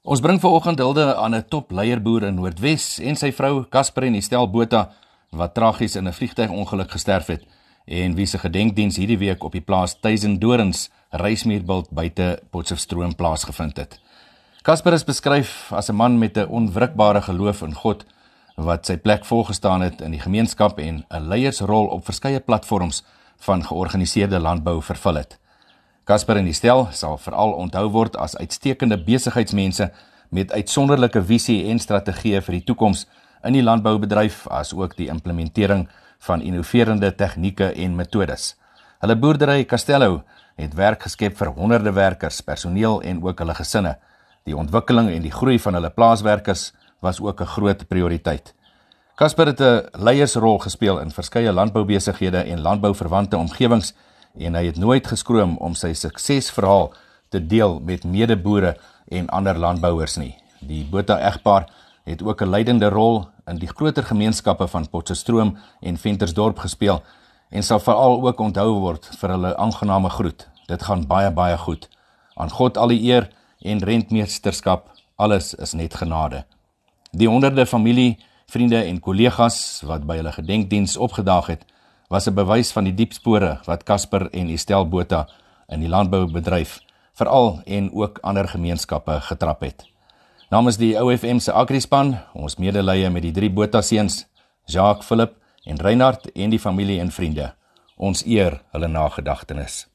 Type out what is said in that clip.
Ons bring vanoggend hulde aan 'n topleierboer in Noordwes en sy vrou Casper en Estel Botha wat tragies in 'n vliegtuigongeluk gesterf het en wie se gedenkdiens hierdie week op die plaas Tuisendorens Reismuurbult buite Potchefstroom plaasgevind het. Casper is beskryf as 'n man met 'n onwrikbare geloof in God wat sy plek volgestaan het in die gemeenskap en 'n leiersrol op verskeie platforms van georganiseerde landbou vervul het. Casper en Estel sal veral onthou word as uitstekende besigheidsmense met uitsonderlike visie en strategieë vir die toekoms in die landboubedryf as ook die implementering van innoverende tegnieke en metodes. Hulle boerdery Castello het werk geskep vir honderde werkers, personeel en ook hulle gesinne. Die ontwikkeling en die groei van hulle plaaswerkers was ook 'n groot prioriteit. Casper het 'n leiersrol gespeel in verskeie landboubesighede en landbouverwante omgewings en hy het nooit geskroom om sy suksesverhaal te deel met medeboere en ander landbouers nie. Die Botha egpaar het ook 'n leidende rol in die groter gemeenskappe van Potchefstroom en Ventersdorp gespeel en sal veral ook onthou word vir hulle aangename groet. Dit gaan baie baie goed. Aan God al die eer en rentmeesterskap, alles is net genade. Die honderde familie, vriende en kollegas wat by hulle gedenkdiens opgedaag het, was 'n bewys van die diep spore wat Casper en Estel Botha in die landboubedryf veral en ook ander gemeenskappe getrap het. Namens die OFM se agrispan, ons medelee met die drie Botha seuns, Jacques, Philip en Reinhard en die familie en vriende. Ons eer hulle nagedagtenis.